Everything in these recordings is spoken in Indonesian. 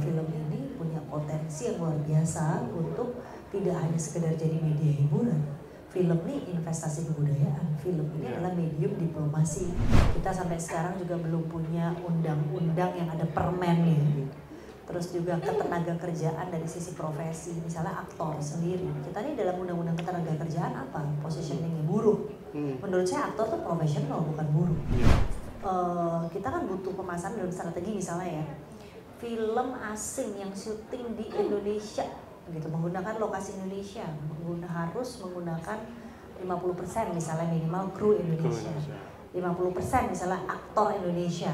film ini punya potensi yang luar biasa untuk tidak hanya sekedar jadi media hiburan. Film ini investasi kebudayaan, film ini adalah medium diplomasi. Kita sampai sekarang juga belum punya undang-undang yang ada permennya. Terus juga ketenaga kerjaan dari sisi profesi, misalnya aktor sendiri. Kita ini dalam undang-undang ketenaga kerjaan apa? Positioningnya buruh. Menurut saya aktor tuh profesional bukan buruh. Eh, kita kan butuh pemasaran dalam strategi misalnya ya film asing yang syuting di Indonesia. Gitu menggunakan lokasi Indonesia. Mengguna, harus menggunakan 50% misalnya minimal kru Indonesia. 50% misalnya aktor Indonesia.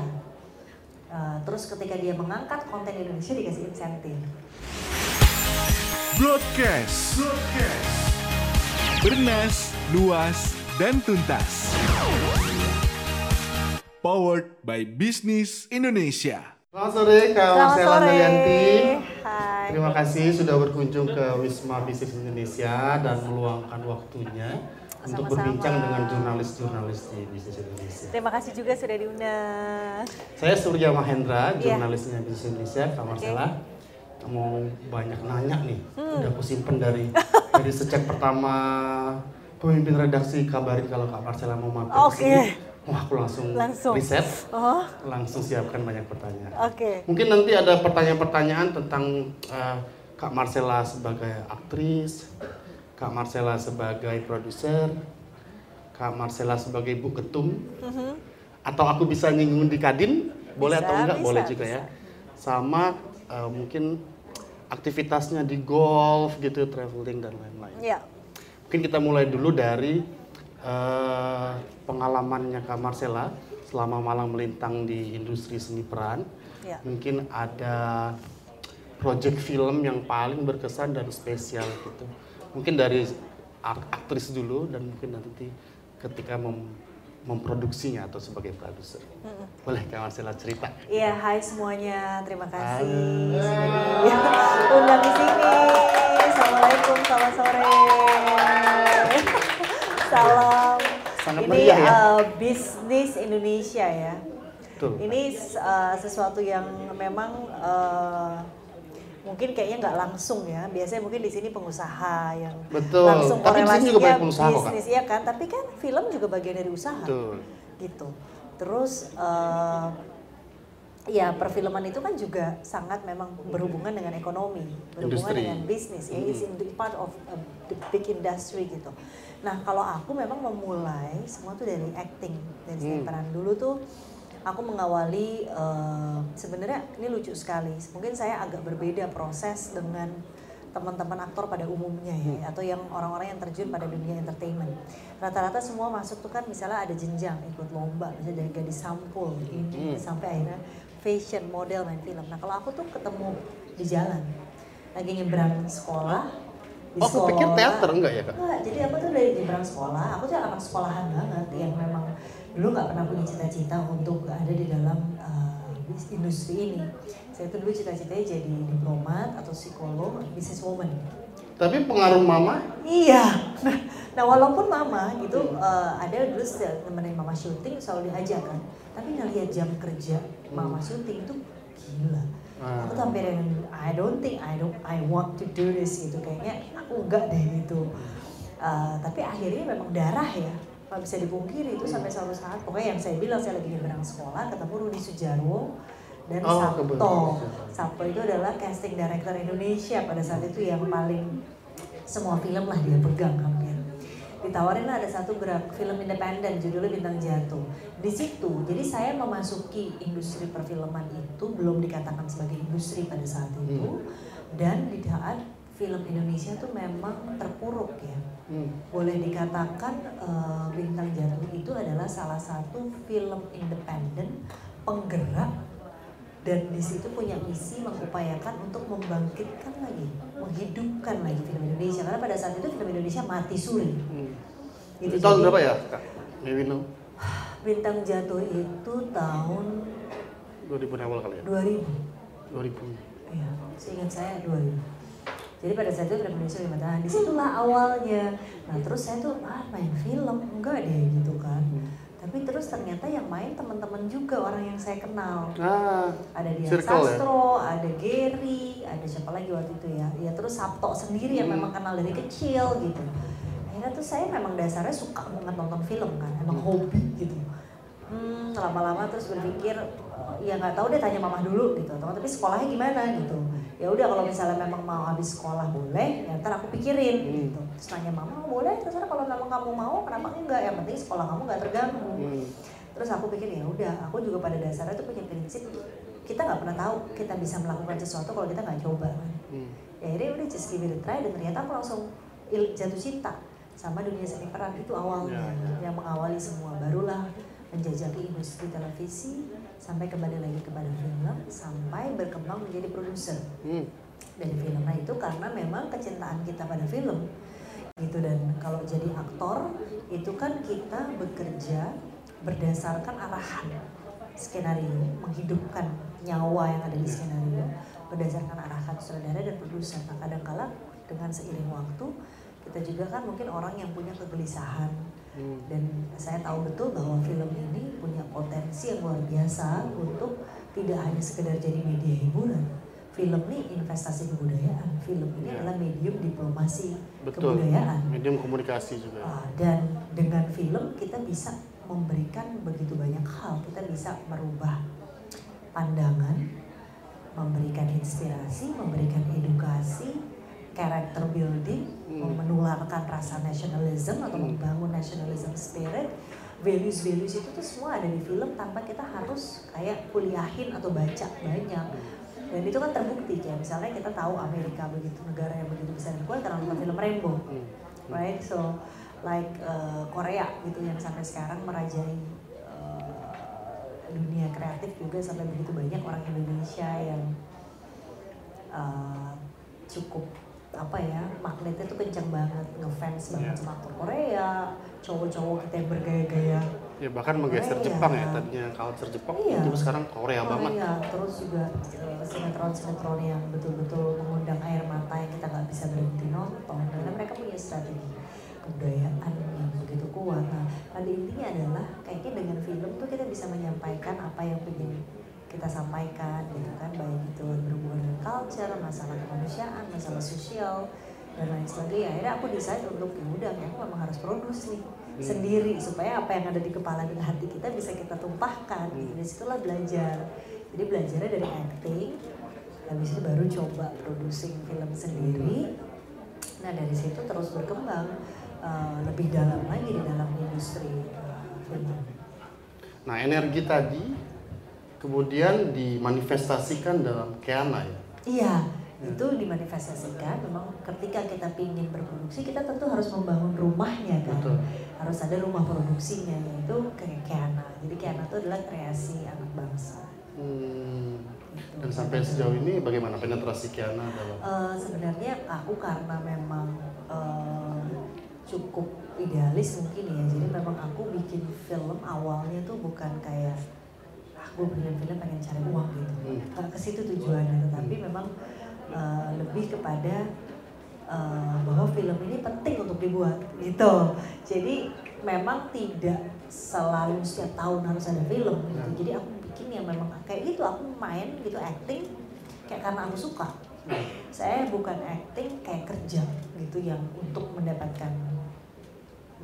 Eh, terus ketika dia mengangkat konten Indonesia dikasih insentif. Broadcast. Bernas, luas, dan tuntas. Powered by Business Indonesia. Selamat sore Kak Marcella sore. Nuryanti. Hai. Terima kasih sudah berkunjung ke Wisma Bisnis Indonesia dan meluangkan waktunya untuk Sama-sama. berbincang dengan jurnalis-jurnalis di Bisnis Indonesia. Terima kasih juga sudah diundang. Saya Surya Mahendra, Iya. jurnalisnya Bisnis Indonesia, Kak Marcella. Mau banyak nanya nih, Hmm. udah aku simpen dari dari sejak pertama pemimpin redaksi kabarin kalau Kak Marcella mau mampir ke Oke. sini. Wah, aku langsung, Langsung. riset, Oh, langsung siapkan banyak pertanyaan. oke. Mungkin nanti ada pertanyaan-pertanyaan tentang eh, Kak Marcella sebagai aktris, Kak Marcella sebagai produser, Kak Marcella sebagai ibu ketum, atau aku bisa nyinggung di Kadin, boleh Bisa, atau enggak? bisa, boleh juga ya. Sama eh, mungkin aktivitasnya di golf gitu, traveling dan lain-lain. Ya, Mungkin kita mulai dulu dari eh, pengalamannya Kak Marcella selama malang melintang di industri seni peran. ya. Mungkin ada project film yang paling berkesan dan spesial gitu. Mungkin dari ak- aktris dulu dan mungkin nanti ketika mem- memproduksinya atau sebagai produser. Boleh Kak Marcella cerita? Iya, hai semuanya. Terima kasih sudah diundang di sini. Assalamualaikum, selamat sore. Salam. Sangat Ini meriah ya. eh, bisnis Indonesia ya. Betul. Ini eh, sesuatu yang memang eh, mungkin kayaknya nggak langsung ya. Biasanya mungkin di sini pengusaha yang Betul. langsung Tapi juga korelasinya banyak pengusaha bisnis ya kan. Tapi kan film juga bagian dari usaha Betul. gitu. Terus eh, ya perfilman itu kan juga sangat memang berhubungan dengan ekonomi, berhubungan Industri. dengan bisnis ya, is in the part of a the big industry gitu. Nah kalau aku memang memulai semua tuh dari acting dari Hmm. peran dulu tuh aku mengawali eh, sebenarnya ini lucu sekali. Mungkin saya agak berbeda proses dengan teman-teman aktor pada umumnya Hmm. ya atau yang orang-orang yang terjun pada dunia entertainment. Rata-rata semua masuk tuh kan misalnya ada jenjang ikut lomba misalnya dari gadis sampul ini Hmm. sampai akhirnya fashion model main film. Nah kalau aku tuh ketemu di jalan lagi nyebrang sekolah di Oh, aku pikir sekolah. teater enggak ya Kak? Enggak, jadi aku tuh dari nyebrang sekolah, aku tuh anak sekolahan banget yang memang dulu nggak pernah punya cita-cita untuk ada di dalam uh, industri ini. Saya tuh dulu cita-citanya jadi diplomat atau psikolog, businesswoman. Tapi pengaruh mama Iya. Nah, nah walaupun mama gitu uh, ada dulu nemenin mama syuting selalu diajak kan. Tapi ngelihat jam kerja mama syuting itu gila. Ah. Aku tuh hampir yang I don't think I don't I want to do this gitu kayaknya aku enggak deh gitu. Uh, tapi akhirnya memang darah ya nggak bisa dipungkiri itu sampai suatu saat pokoknya yang saya bilang saya lagi nyebrang sekolah ketemu Rudi Sujarwo dan Oh, Sabto. Sabto itu adalah casting director Indonesia pada saat itu yang paling semua film lah dia pegang hampir ditawarin lah ada satu gerak film independen judulnya Bintang Jatuh di situ jadi saya memasuki industri perfilman itu belum dikatakan sebagai industri pada saat itu dan di saat film Indonesia tuh memang terpuruk ya Hmm. boleh dikatakan eh, Bintang Jatuh itu adalah salah satu film independen penggerak dan di situ punya misi mengupayakan untuk membangkitkan lagi, menghidupkan lagi film Indonesia karena pada saat itu film Indonesia mati suri. Hmm. Gitu. Tahun berapa ya Kak? Bintang Jatuh itu tahun 2000 awal kali ya? 2000. 2000. Ya, seingat saya 2000. Jadi pada saat itu film Indonesia lima tahun. Di situlah awalnya. Nah terus saya tuh ah main film enggak deh gitu kan. Tapi terus ternyata yang main teman-teman juga orang yang saya kenal. Ah, ada Dian Circle ya? Sastro, ada Gary, ada siapa lagi waktu itu ya? Ya terus Sabto sendiri yang Hmm. memang kenal dari kecil gitu. Akhirnya tuh saya memang dasarnya suka banget nonton film kan emang hobi gitu. Hmm, lama-lama terus berpikir eh, ya nggak tahu deh tanya mama dulu gitu. Teman tapi sekolahnya gimana? gitu ya udah kalau misalnya memang mau habis sekolah boleh ya ntar aku pikirin Hmm. gitu. Terus nanya mama boleh terserah kalau memang kamu mau kenapa enggak? Yang penting sekolah kamu nggak terganggu. Hmm, terus aku pikir ya udah aku juga pada dasarnya tuh punya prinsip kita nggak pernah tahu kita bisa melakukan sesuatu kalau kita nggak coba. Hmm. ya akhirnya udah just give it a try dan ternyata aku langsung jatuh cinta sama dunia seni peran itu awalnya Ya, yang mengawali semua. Barulah menjajaki industri televisi sampai kembali lagi kepada film sampai berkembang menjadi produser. Hmm. dari film nah itu karena memang kecintaan kita pada film. Gitu dan kalau jadi aktor itu kan kita bekerja berdasarkan arahan skenario menghidupkan nyawa yang ada di skenario berdasarkan arahan sutradara dan produser. Nah kadang-kala dengan seiring waktu kita juga kan mungkin orang yang punya kegelisahan Hmm. dan saya tahu betul bahwa film ini punya potensi yang luar biasa untuk tidak hanya sekedar jadi media hiburan. Film ini investasi kebudayaan. Film ini Ya. adalah medium diplomasi Betul. kebudayaan. Medium komunikasi juga. Ah, dan dengan film kita bisa memberikan begitu banyak hal. Kita bisa merubah pandangan, memberikan inspirasi, memberikan edukasi, character building, Hmm. menularkan rasa nationalism atau Hmm. membangun nationalism spirit. Values-values itu tuh semua ada di film tanpa kita harus kayak kuliahin atau baca banyak. Dan itu kan terbukti ya. Misalnya kita tahu Amerika begitu negara yang begitu besar dan kuat karena nonton film Rainbow Hmm. right? So like uh, Korea gitu yang sampai sekarang merajai uh, dunia kreatif juga sampai begitu banyak orang Indonesia yang uh, cukup apa ya magnetnya tuh kencang banget ngefans banget Iya. sama aktor Korea cowok-cowok kita yang bergaya-gaya Ya bahkan menggeser Korea. Jepang ya tadinya culture Jepang Iya. itu sekarang Korea banget. Korea terus juga uh, sinetron-sinetron yang betul-betul mengundang air mata yang kita nggak bisa berhenti nonton karena mereka punya strategi kebudayaan yang begitu kuat. Nah, pada intinya adalah kayaknya dengan film tuh kita bisa menyampaikan apa yang ingin kita sampaikan gitu kan baik itu berhubungan dengan culture, masalah kemanusiaan, masalah sosial dan lain sebagainya. Akhirnya aku decide untuk ya udah aku memang harus produce nih Hmm. sendiri supaya apa yang ada di kepala dan hati kita bisa kita tumpahkan. Hmm. Gitu. Dari situlah belajar. Jadi belajarnya dari acting, habis itu baru coba producing film sendiri. Nah dari situ terus berkembang uh, lebih dalam lagi di dalam industri uh, film. Nah energi tadi kemudian dimanifestasikan dalam Keana ya. Iya, itu dimanifestasikan. Memang ketika kita ingin berproduksi, kita tentu harus membangun rumahnya kan. Betul. Harus ada rumah produksinya yaitu Keana. Jadi Keana itu adalah kreasi anak bangsa. Hmm. Gitu. Dan sampai sejauh ini bagaimana penetrasi Keana dalam Eh, sebenarnya aku karena memang eh, cukup idealis mungkin ya jadi memang aku bikin film awalnya tuh bukan kayak gue bikin film pengen cari uang gitu. Hmm. nggak ke situ tujuannya tetapi memang eh, lebih kepada eh, bahwa film ini penting untuk dibuat gitu. Jadi memang tidak selalu setiap tahun harus ada film gitu. jadi aku bikin yang memang kayak gitu aku main gitu acting kayak karena aku suka. Saya bukan acting kayak kerja gitu yang untuk mendapatkan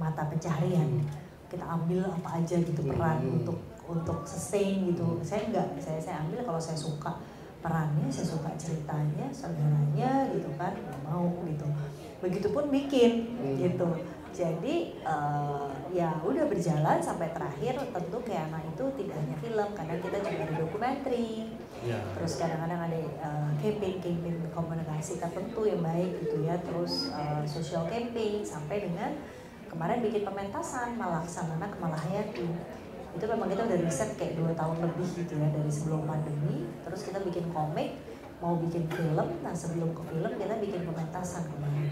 mata pencaharian. Kita ambil apa aja gitu peran Hmm. untuk untuk sustain gitu. Saya enggak saya saya ambil kalau saya suka perannya saya suka ceritanya saudaranya gitu kan nggak mau gitu. Begitupun bikin Hmm. gitu. Jadi eh, ya udah berjalan sampai terakhir tentu Keana itu tidak hanya film kadang kita juga ada dokumenter ya. terus kadang-kadang ada uh, campaign campaign komunikasi tertentu yang baik gitu ya. Terus uh, social campaign sampai dengan kemarin bikin pementasan Malaksamana ke Malahayati itu memang kita udah riset kayak dua tahun lebih gitu ya dari sebelum pandemi terus kita bikin komik mau bikin film nah sebelum ke film kita bikin pementasan kemarin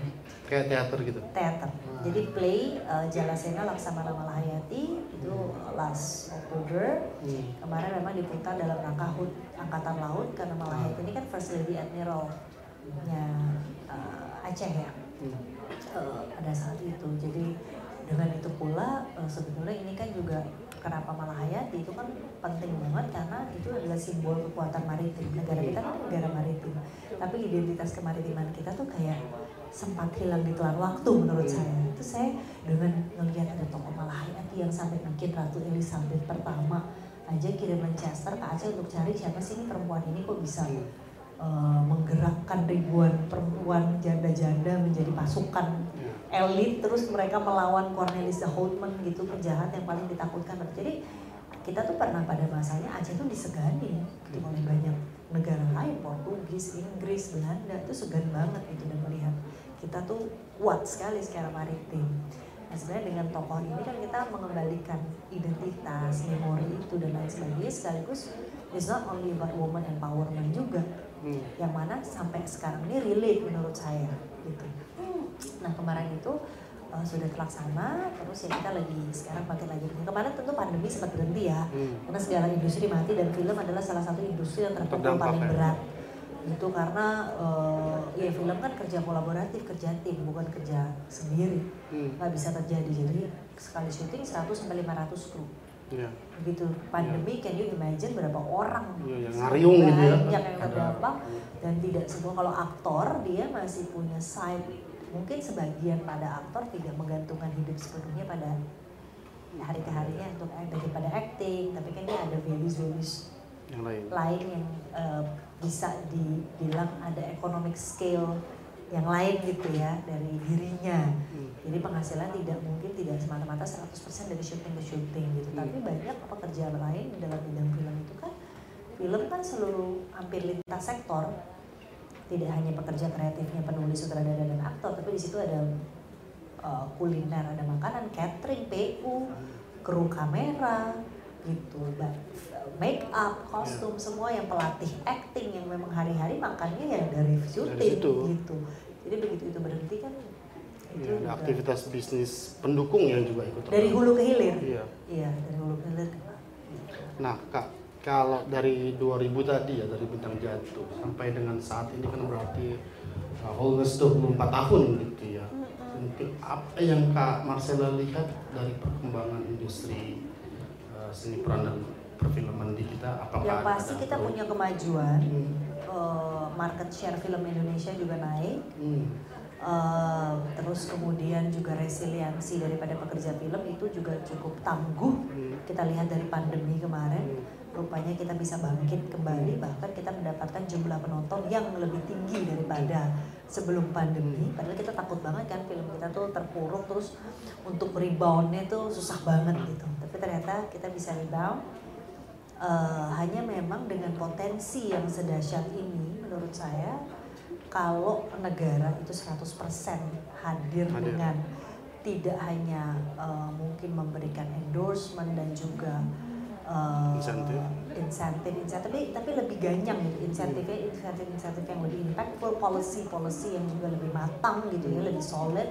Kayak teater gitu. teater. Jadi play uh, Jalasena Laksamana Malahayati itu last Oktober. Hmm. Kemarin memang diputar dalam rangka HUT Angkatan Laut karena Malahayati ini kan First Lady Admiral-nya uh, Aceh ya Hmm. uh, pada saat itu. Jadi dengan itu pula uh, sebetulnya ini kan juga kenapa Malahayati itu kan penting banget karena itu adalah simbol kekuatan maritim. Negara kita kan negara maritim. Tapi identitas kemaritiman kita tuh kayak sempat hilang di telan waktu menurut saya. Itu saya dengan melihat ada tokoh Malahayati yang sampai bikin Ratu Elizabeth pertama aja kirim Manchester ke Aceh untuk cari siapa sih ini perempuan ini kok bisa uh, menggerakkan ribuan perempuan janda-janda menjadi pasukan elit terus mereka melawan Cornelis de Houtman gitu penjahat yang paling ditakutkan. Jadi kita tuh pernah pada masanya Aceh tuh disegani gitu oleh banyak negara lain Portugis, Inggris, Belanda itu segan banget gitu dan melihat kita tuh kuat sekali secara maritim. Nah sebenarnya dengan tokoh ini kan kita mengembalikan identitas, memori itu dan lain sebagainya sekaligus it's not only about woman empowerment juga hmm. yang mana sampai sekarang ini relate menurut saya gitu. Nah kemarin itu uh, sudah terlaksana terus ya kita lagi sekarang pakai lagi kemarin tentu pandemi sempat berhenti ya hmm. karena segala industri mati dan film adalah salah satu industri yang terpukul paling ya. berat itu karena uh, ya film kan kerja kolaboratif kerja tim bukan kerja sendiri hmm. nggak bisa terjadi jadi sekali syuting 100 sampai 500 kru yeah. begitu. Pandemi yeah. can you imagine berapa orang yeah, yang ngariung gitu ya? Yang terdampak dan tidak semua kalau aktor dia masih punya side mungkin sebagian pada aktor tidak menggantungkan hidup sepenuhnya pada hari ke harinya untuk daripada acting tapi kan dia ada values values yang lain, lain yang uh, bisa dibilang ada economic scale yang lain gitu ya dari dirinya. Hmm. Jadi penghasilan tidak mungkin tidak semata-mata 100% dari syuting ke syuting gitu. Hmm. Tapi banyak pekerjaan lain dalam bidang film itu kan film kan seluruh hampir lintas sektor. Tidak hanya pekerja kreatifnya penulis, sutradara dan aktor, tapi di situ ada uh, kuliner, ada makanan, catering, PU, kru kamera, gitu make up kostum yeah. semua yang pelatih acting yang memang hari-hari makannya ya dari syuting gitu. Jadi begitu itu berhenti kan itu ya, aktivitas bisnis pendukung yang juga ikut dari hulu ke hilir? Iya. Iya dari hulu ke hilir. Nah kak kalau dari 2000 tadi ya dari bintang jatuh sampai dengan saat ini kan berarti uh, almost 24 tahun gitu ya. Mungkin apa yang kak Marcella lihat dari perkembangan industri seni peran dan perfilman di kita apakah yang pasti kita pro? punya kemajuan hmm. uh, market share film Indonesia juga naik hmm. uh, terus kemudian juga resiliensi daripada pekerja film itu juga cukup tangguh hmm. kita lihat dari pandemi kemarin hmm rupanya kita bisa bangkit kembali bahkan kita mendapatkan jumlah penonton yang lebih tinggi daripada sebelum pandemi padahal kita takut banget kan film kita tuh terpuruk terus untuk reboundnya tuh susah banget gitu tapi ternyata kita bisa rebound uh, hanya memang dengan potensi yang sedahsyat ini menurut saya kalau negara itu 100% hadir, hadir. dengan tidak hanya uh, mungkin memberikan endorsement dan juga uh, insentif. insentif insentif tapi tapi lebih ganyang gitu insentifnya insentif insentif yang lebih impactful policy policy yang juga lebih matang gitu ya lebih solid.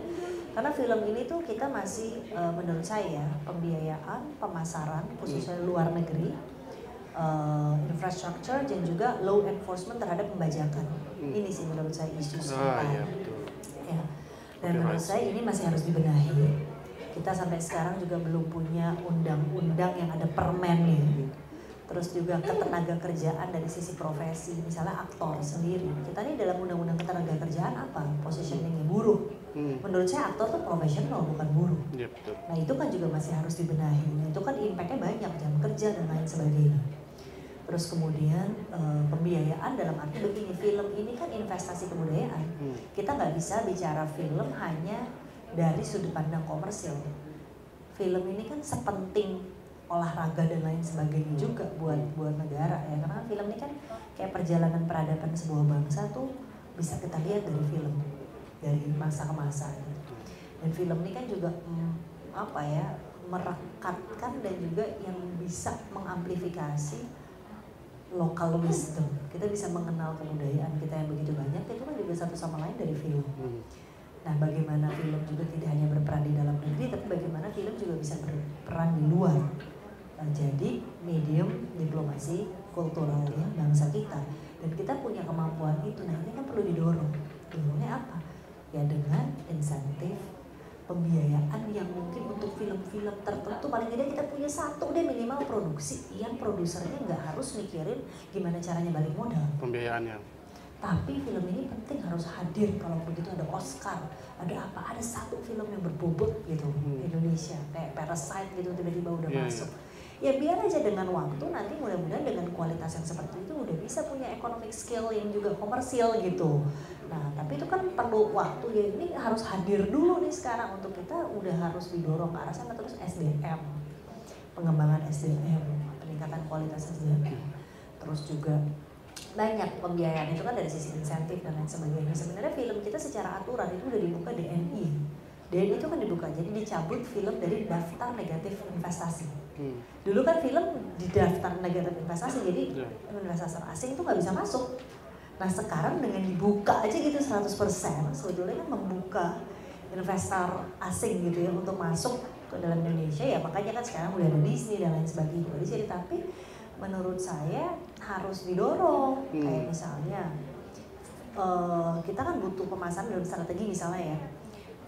Karena film ini tuh kita masih uh, menurut saya pembiayaan pemasaran khususnya luar negeri uh, infrastructure dan juga law enforcement terhadap pembajakan. Hmm. ini sih menurut saya isu ah, ya, ya. Dan menurut saya ini masih harus dibenahi. Kita sampai sekarang juga belum punya undang-undang yang ada permennya terus juga ketenaga kerjaan dari sisi profesi misalnya aktor sendiri. Kita ini dalam undang-undang ketenaga kerjaan apa? Positioningnya buruh. Hmm. menurut saya aktor tuh profesional bukan buruh. Yep, iya, nah itu kan juga masih harus dibenahi. Nah, itu kan impactnya banyak jam kerja dan lain sebagainya terus kemudian e, pembiayaan dalam arti begini film ini kan investasi kebudayaan hmm. kita nggak bisa bicara film hanya dari sudut pandang komersil. Film ini kan sepenting olahraga dan lain sebagainya juga buat buat negara ya karena film ini kan kayak perjalanan peradaban sebuah bangsa tuh bisa kita lihat dari film dari masa ke masa gitu. dan film ini kan juga hmm, apa ya merekatkan dan juga yang bisa mengamplifikasi lokal wisdom kita bisa mengenal kebudayaan kita yang begitu banyak itu kan juga satu sama lain dari film hmm Nah, bagaimana film juga tidak hanya berperan di dalam negeri, tapi bagaimana film juga bisa berperan di luar. Nah, jadi medium diplomasi kultural ya bangsa kita dan kita punya kemampuan itu. Nah, ini kan perlu didorong. Dorongnya apa? Ya dengan insentif pembiayaan yang mungkin untuk film-film tertentu paling tidak kita punya satu deh minimal produksi yang produsernya nggak harus mikirin gimana caranya balik modal Pembiayaannya. tapi film ini penting harus hadir kalau begitu ada Oscar ada apa ada satu film yang berbobot gitu Hmm. Indonesia kayak Parasite gitu tiba-tiba udah Iya, masuk ya biar aja dengan waktu nanti mudah-mudahan dengan kualitas yang seperti itu udah bisa punya economic skill yang juga komersial gitu nah tapi itu kan perlu waktu ya. Ini harus hadir dulu nih sekarang untuk kita udah harus didorong ke arah sana. Terus SDM pengembangan SDM peningkatan kualitas SDM terus juga banyak pembiayaan itu kan dari sisi insentif dan lain sebagainya. Sebenarnya film kita secara aturan itu udah dibuka DNI DNI itu kan dibuka jadi dicabut film dari daftar negatif investasi. Hmm. dulu kan film di daftar negatif investasi jadi Ya. investor asing itu nggak bisa masuk nah sekarang dengan dibuka aja gitu 100% sebetulnya kan membuka investor asing gitu ya untuk masuk ke dalam Indonesia ya makanya kan sekarang udah ada Disney dan lain sebagainya di sini tapi menurut saya harus didorong Hmm. kayak misalnya eh, kita kan butuh pemasaran dalam strategi misalnya ya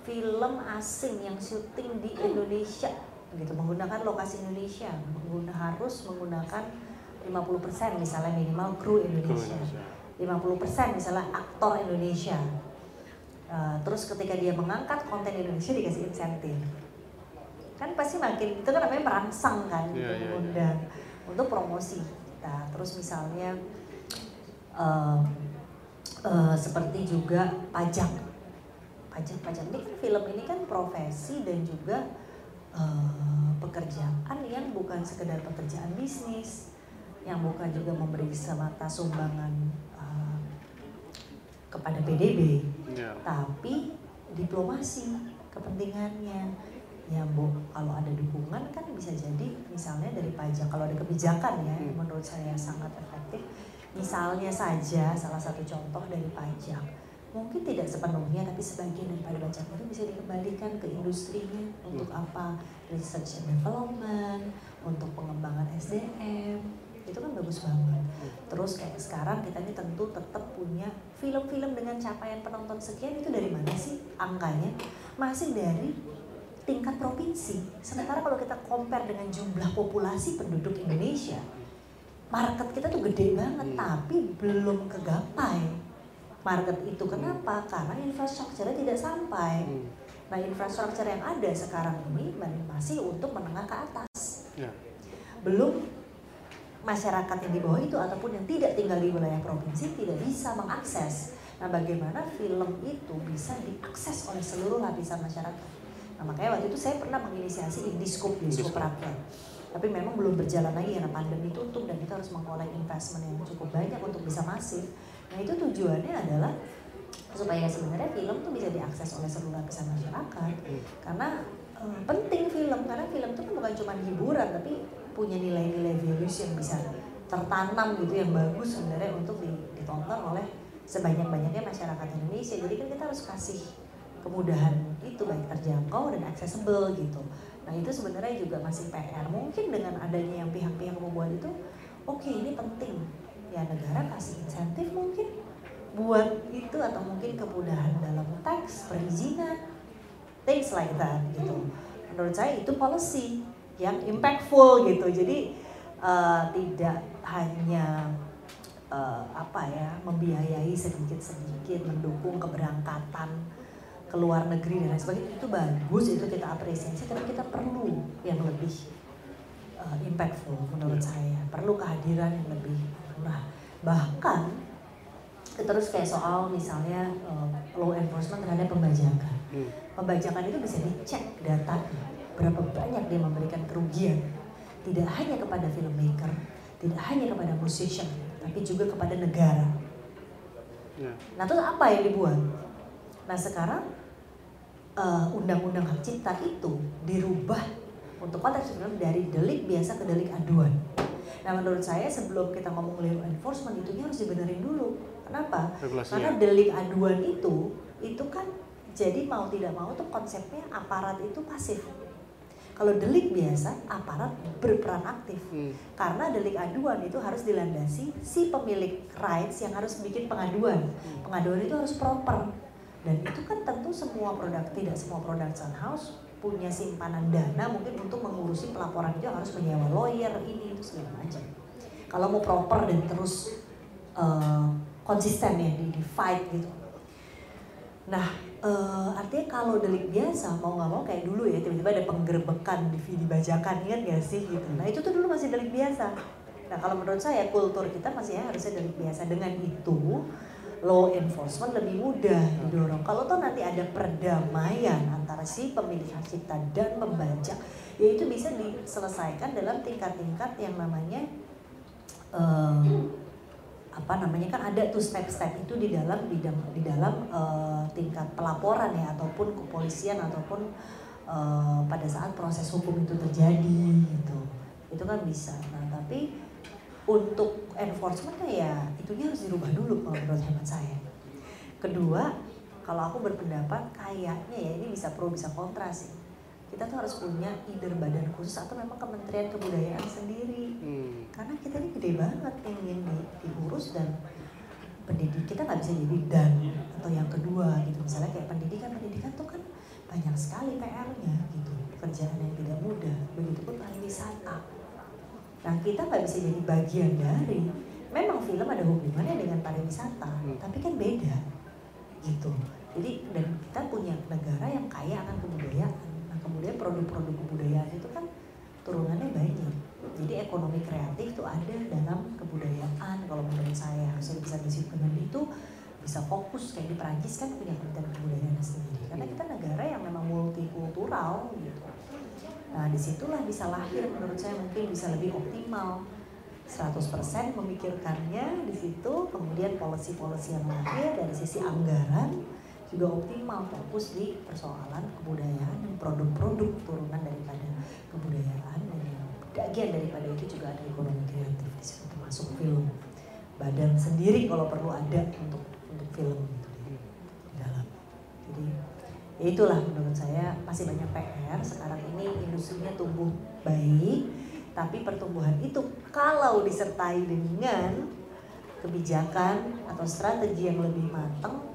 film asing yang syuting di Indonesia gitu menggunakan lokasi Indonesia mengguna, harus menggunakan 50% misalnya minimal kru Indonesia Indonesia. 50% misalnya aktor Indonesia. Eh, terus ketika dia mengangkat konten Indonesia dikasih insentif. Kan pasti makin itu kan namanya merangsang kan gitu, Iya, iya, iya. mengundang untuk promosi kita. Terus misalnya eh, eh, seperti juga pajak. Pajak pajak. Ini kan film ini kan profesi dan juga eh, pekerjaan yang bukan sekedar pekerjaan bisnis yang bukan juga memberi semata sumbangan kepada PDB Ya. tapi diplomasi kepentingannya. Ya bu kalau ada dukungan kan bisa jadi misalnya dari pajak. Kalau ada kebijakan ya Hmm. menurut saya sangat efektif. Misalnya saja salah satu contoh dari pajak. Mungkin tidak sepenuhnya tapi sebagian daripada pajak itu bisa dikembalikan ke industrinya untuk apa? Research and development untuk pengembangan SDM itu kan bagus banget. Terus kayak sekarang kita ini tentu tetap punya film-film dengan capaian penonton sekian itu dari mana sih angkanya? Masih dari tingkat provinsi. Sementara kalau kita compare dengan jumlah populasi penduduk Indonesia market kita tuh gede banget Hmm. tapi belum kegapai market itu. Kenapa? Karena infrastrukturnya tidak sampai. Hmm. nah infrastruktur yang ada sekarang ini masih untuk menengah ke atas. Ya. belum masyarakat yang di bawah itu ataupun yang tidak tinggal di wilayah provinsi tidak bisa mengakses. Nah, bagaimana film itu bisa diakses oleh seluruh lapisan masyarakat? Nah, makanya waktu itu saya pernah menginisiasi Indiscope, Indiscope. Rakyat. Tapi memang belum berjalan lagi karena pandemi tutup dan kita harus mengkolek investment yang cukup banyak untuk bisa masif. Nah, itu tujuannya adalah supaya sebenarnya film tuh bisa diakses oleh seluruh lapisan masyarakat karena eh, penting film karena film itu kan bukan cuma hiburan tapi punya nilai-nilai values yang bisa tertanam gitu yang bagus sebenarnya untuk di- ditonton oleh sebanyak-banyaknya masyarakat Indonesia. Jadi kan kita harus kasih kemudahan itu baik terjangkau dan accessible gitu. Nah itu sebenarnya juga masih PR mungkin dengan adanya yang pihak-pihak membuat itu oke ini penting. Ya negara kasih insentif mungkin buat itu atau mungkin kemudahan dalam teks perizinan things like that gitu. Menurut saya itu policy yang impactful gitu. Jadi eh, tidak hanya eh, apa ya membiayai sedikit sedikit mendukung keberangkatan ke luar negeri dan lain sebagainya itu bagus itu kita apresiasi tapi kita perlu yang lebih eh, impactful menurut saya. Perlu kehadiran yang lebih nah bahkan terus kayak soal misalnya eh, law enforcement terhadap pembajakan. Hmm. pembajakan itu bisa dicek datanya berapa banyak dia memberikan kerugian tidak hanya kepada filmmaker tidak hanya kepada musician tapi juga kepada negara Ya. nah terus apa yang dibuat nah sekarang eh, undang-undang hak cipta itu dirubah untuk konteks film dari delik biasa ke delik aduan nah menurut saya sebelum kita ngomong law enforcement itu harus dibenerin dulu kenapa Regulasinya. karena delik aduan itu itu kan jadi mau tidak mau tuh konsepnya aparat itu pasif. Kalau delik biasa aparat berperan aktif. Hmm. Karena delik aduan itu harus dilandasi si pemilik rights yang harus bikin pengaduan. Pengaduan itu harus proper. dan itu kan tentu semua produk tidak semua production house punya simpanan dana mungkin untuk mengurusi pelaporan itu harus menyewa lawyer ini itu segala macam kalau mau proper dan terus uh, konsisten ya di, di fight gitu nah uh, artinya kalau delik biasa mau nggak mau kayak dulu ya tiba-tiba ada penggerbekan di dibajakan kan gak sih gitu. Nah itu tuh dulu masih delik biasa. Nah kalau menurut saya kultur kita masih ya harusnya delik biasa. Dengan itu law enforcement lebih mudah didorong. Kalau toh nanti ada perdamaian antara si pemilik hak cipta dan pembajak ya itu bisa diselesaikan dalam tingkat-tingkat yang namanya uh, apa namanya kan ada tuh step-step itu di dalam di dalam, di dalam uh, tingkat pelaporan ya ataupun kepolisian ataupun uh, pada saat proses hukum itu terjadi gitu. Itu kan bisa. Nah tapi untuk enforcementnya ya itunya harus dirubah dulu kalau menurut hemat saya. Kedua kalau aku berpendapat kayaknya ya ini bisa pro bisa kontra sih kita tuh harus punya either badan khusus atau memang kementerian kebudayaan sendiri. Hmm. karena kita ini gede banget yang ingin di, diurus dan pendidik kita nggak bisa jadi dan atau yang kedua gitu. Misalnya kayak pendidikan pendidikan tuh kan banyak sekali PR-nya gitu. Pekerjaan yang tidak mudah. Begitupun pariwisata nah kita nggak bisa jadi bagian dari memang film ada hubungannya dengan pariwisata hmm. tapi kan beda gitu. Jadi dan kita punya negara yang kaya akan kebudayaan kemudian produk-produk kebudayaan itu kan turunannya banyak. Jadi ekonomi kreatif itu ada dalam kebudayaan. Kalau menurut saya harusnya bisa disiplin itu bisa fokus. Kayak di Perancis kan punya kementerian kebudayaan sendiri. Karena kita negara yang memang multikultural gitu. Nah di situlah bisa lahir. Menurut saya mungkin bisa lebih optimal. 100% memikirkannya di situ. Kemudian policy-policy yang lahir dari sisi anggaran juga optimal fokus di persoalan kebudayaan dan produk-produk turunan daripada kebudayaan dan bagian daripada itu juga ada ekonomi kreatif di situ termasuk film. Badan sendiri kalau perlu ada untuk untuk film gitu di dalam. Jadi ya itulah menurut saya masih banyak PR sekarang ini industrinya tumbuh baik tapi pertumbuhan itu kalau disertai dengan kebijakan atau strategi yang lebih matang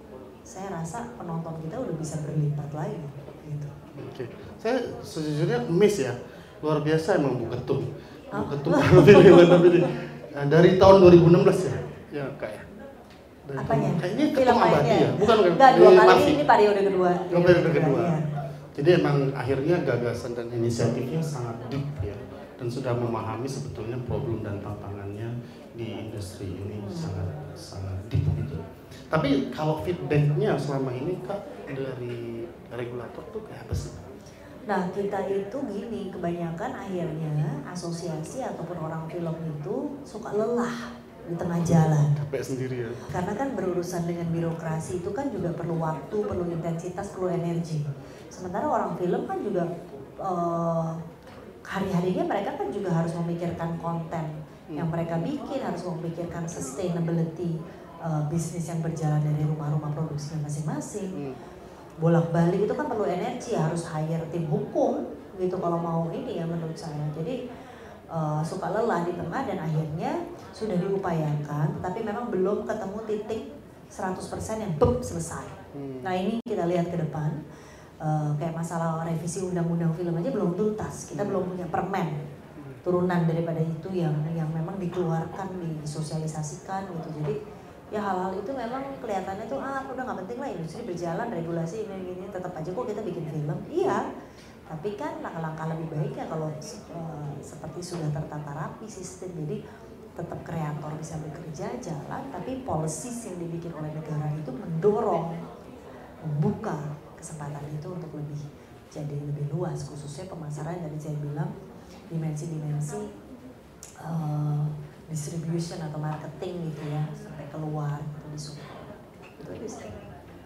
saya rasa penonton kita udah bisa berlipat lagi gitu. Oke, okay. saya sejujurnya miss ya, luar biasa emang Bu Ketum. Bu Ketum film tapi nah, dari tahun 2016 ya, ya kayak. Dari Apanya? Kayaknya Ketum Abadi ya, bukan bukan. Enggak, dua kali ini, ini periode kedua. Oh, periode kedua. Ya. Jadi emang akhirnya gagasan dan inisiatifnya sangat deep ya dan sudah memahami sebetulnya problem dan tantangannya di industri ini sangat sangat deep gitu. Tapi kalau feedbacknya selama ini kak dari regulator tuh kayak apa sih? Nah kita itu gini kebanyakan akhirnya asosiasi ataupun orang film itu suka lelah di tengah jalan. Capek sendiri ya. Karena kan berurusan dengan birokrasi itu kan juga perlu waktu, perlu intensitas, perlu energi. Sementara orang film kan juga uh, hari-harinya mereka kan juga harus memikirkan konten hmm. yang mereka bikin, harus memikirkan sustainability uh, bisnis yang berjalan dari rumah-rumah produksi masing-masing. Hmm. Bolak-balik itu kan perlu energi, harus hire tim hukum gitu kalau mau ini ya menurut saya. Jadi uh, suka lelah di tengah dan akhirnya sudah diupayakan, tapi memang belum ketemu titik 100% yang bep selesai. Hmm. Nah ini kita lihat ke depan, uh, kayak masalah revisi undang-undang film aja belum tuntas, kita hmm. belum punya permen turunan daripada itu yang yang memang dikeluarkan disosialisasikan gitu jadi ya hal-hal itu memang kelihatannya tuh ah udah nggak penting lah industri berjalan regulasi ini ini tetap aja kok kita bikin film. Iya tapi kan langkah-langkah lebih baiknya kalau uh, seperti sudah tertata rapi sistem jadi tetap kreator bisa bekerja jalan tapi policy yang dibikin oleh negara itu mendorong membuka kesempatan itu untuk lebih jadi lebih luas khususnya pemasaran dari saya bilang dimensi-dimensi uh, distribution atau marketing gitu ya sampai keluar gitu di itu bisa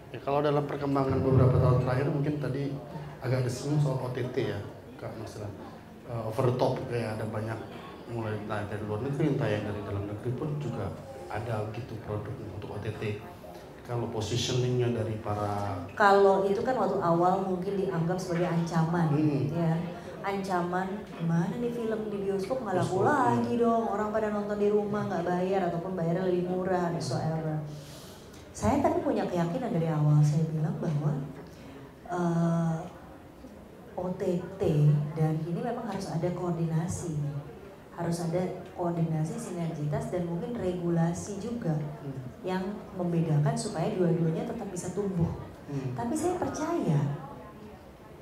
ya kalau dalam perkembangan beberapa tahun terakhir mungkin tadi agak disinggung soal OTT ya kak masalah uh, over the top kayak ada banyak mulai tayang dari luar negeri tayang dari dalam negeri pun juga ada gitu produk untuk OTT kalau positioningnya dari para kalau itu kan waktu awal mungkin dianggap sebagai ancaman hmm. ya ancaman gimana nih film di bioskop? Nggak laku lagi dong. Orang pada nonton di rumah nggak bayar ataupun bayarnya lebih murah whatsoever. Saya tapi punya keyakinan dari awal. Saya bilang bahwa eh, OTT dan ini memang harus ada koordinasi. Harus ada koordinasi sinergitas dan mungkin regulasi juga yang membedakan supaya dua-duanya tetap bisa tumbuh. Hmm. tapi saya percaya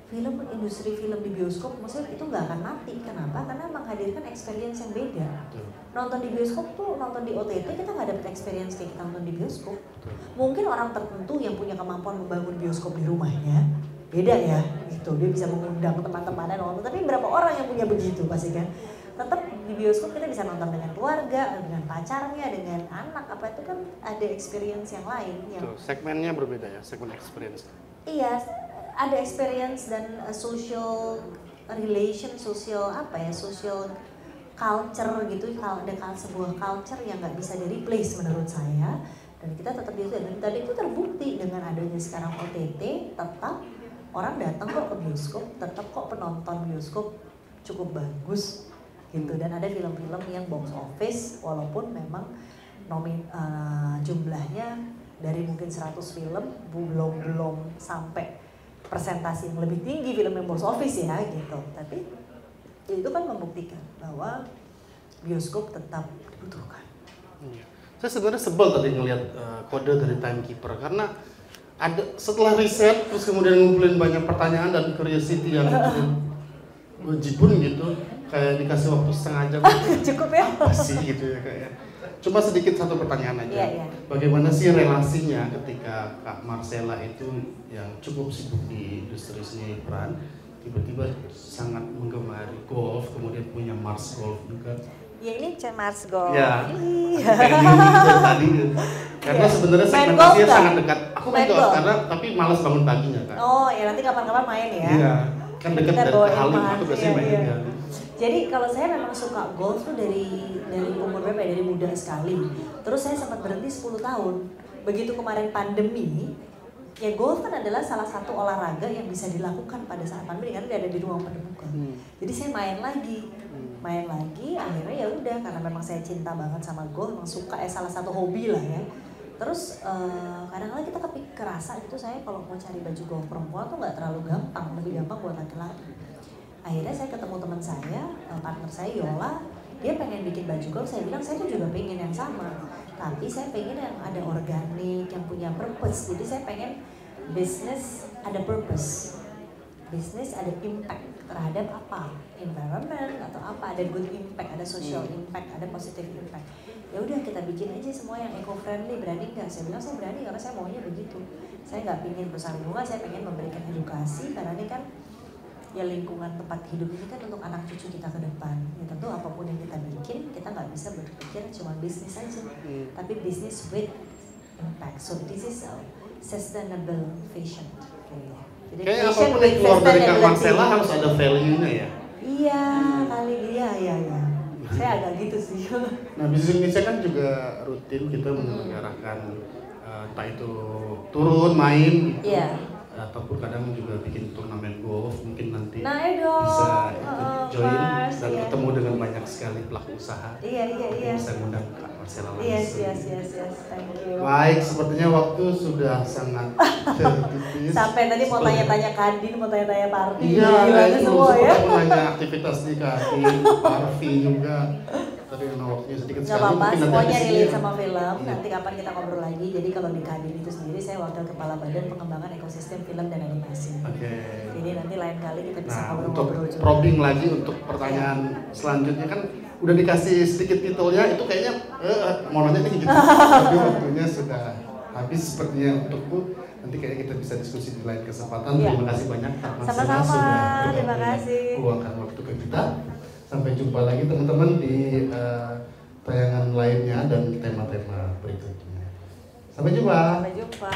film industri film di bioskop maksudnya itu nggak akan mati kenapa karena menghadirkan experience yang beda Betul. nonton di bioskop tuh nonton di OTT kita nggak dapet experience kayak kita nonton di bioskop Betul. mungkin orang tertentu yang punya kemampuan membangun bioskop di rumahnya beda ya gitu dia bisa mengundang teman-temannya nonton tapi berapa orang yang punya begitu pasti kan tetap di bioskop kita bisa nonton dengan keluarga dengan pacarnya dengan anak apa itu kan ada experience yang lain yang Betul. Segmennya berbeda ya, segmen experience. Iya, ada experience dan uh, social relation, social apa ya, social culture gitu, kal- ada sebuah culture yang nggak bisa di replace menurut saya. Dan kita tetap di situ. Dan tadi itu terbukti dengan adanya sekarang OTT, tetap orang datang kok ke bioskop, tetap kok penonton bioskop cukup bagus gitu. Dan ada film-film yang box office, walaupun memang nomin uh, jumlahnya dari mungkin 100 film belum belum sampai presentasi yang lebih tinggi film yang box office ya gitu. Tapi ya itu kan membuktikan bahwa bioskop tetap dibutuhkan. Iya. Saya sebenarnya sebel tadi ngelihat eh, kode dari timekeeper karena ada setelah riset terus kemudian ngumpulin banyak pertanyaan dan curiosity yang jibun gitu kayak dikasih waktu setengah jam cukup ya? Apa sih gitu ya kayak cuma sedikit satu pertanyaan aja. Iya, iya. bagaimana sih relasinya ketika Kak Marcella itu yang cukup sibuk di industri seni peran tiba-tiba sangat menggemari golf kemudian punya Mars Golf juga? Ya ini Mars Golf. Ya. Dari tadi. Karena Iya. sebenarnya segmentasinya sangat dekat. Aku main golf karena tapi malas bangun paginya kan oh ya nanti kapan-kapan main ya. Iya. Kan dekat dari Halim aku biasanya iya, main iya. Jadi kalau saya memang suka golf tuh dari dari umur berapa ya? Dari muda sekali. Terus saya sempat berhenti 10 tahun. Begitu kemarin pandemi, ya golf kan adalah salah satu olahraga yang bisa dilakukan pada saat pandemi karena dia ada di ruang terbuka. Hmm. Jadi saya main lagi, main lagi. Akhirnya ya udah karena memang saya cinta banget sama golf, memang suka ya salah satu hobi lah ya. Terus eh, kadang-kadang kita kepik kerasa gitu saya kalau mau cari baju golf perempuan tuh nggak terlalu gampang, lebih gampang buat laki-laki akhirnya saya ketemu teman saya eh, partner saya Yola. Dia pengen bikin baju golf saya bilang saya tuh juga pengen yang sama. Tapi saya pengen yang ada organik yang punya purpose. Jadi saya pengen bisnis ada purpose. Bisnis ada impact terhadap apa? Environment atau apa? Ada good impact ada social impact ada positive impact. Ya udah kita bikin aja semua yang eco friendly berani nggak? Saya bilang saya berani karena saya maunya begitu. Saya nggak pingin perusahaan bunga saya pengen memberikan edukasi. Karena ini kan ya lingkungan tempat hidup ini kan untuk anak cucu kita ke depan ya tentu apa pun yang kita bikin kita nggak bisa berpikir cuma bisnis saja Hmm. tapi bisnis with impact so this is a sustainable fashion Oke. jadi kayak fashion apa pun with yang keluar dari. Marcella harus ada value-nya ya iya kali iya iya iya saya agak gitu sih Nah, bisnis Indonesia kan juga rutin kita menyelenggarakan eh, entah itu turun main gitu. Iya. Ataupun kadang juga bikin turnamen golf mungkin nanti Nah, dong. bisa Heeh, join dan iya. ketemu dengan banyak sekali pelaku usaha. iya iya iya Bisa ngundang Langsung. yes yes yes yes thank you Baik, sepertinya waktu sudah sangat tipis. sampai tadi mau tanya-tanya Kadin mau tanya-tanya Parti Iya, gimana itu semua ya sempat menanya aktivitas di Kaki, Parvi juga. Tapi memang waktunya sedikit Gak sekali. apa-apa, semuanya relate ya. sama film. Iya. Nanti kapan kita ngobrol lagi. Jadi kalau di Kadin itu sendiri, saya wakil kepala badan pengembangan ekosistem film dan animasi. Oke. Jadi nanti lain kali kita bisa Nah, untuk ngobrol-ngobrol juga. probing lagi untuk pertanyaan selanjutnya kan udah dikasih sedikit titelnya itu kayaknya eh, mau nanya nih gitu. Tapi waktunya sudah habis sepertinya untukku. Nanti kayaknya kita bisa diskusi di lain kesempatan. Iya. Terima kasih banyak Sama-sama, sudah terima kasih. Luangkan waktu ke kita. Sampai jumpa lagi teman-teman di eh, tayangan lainnya dan tema-tema berikutnya. Sampai jumpa. Sampai jumpa.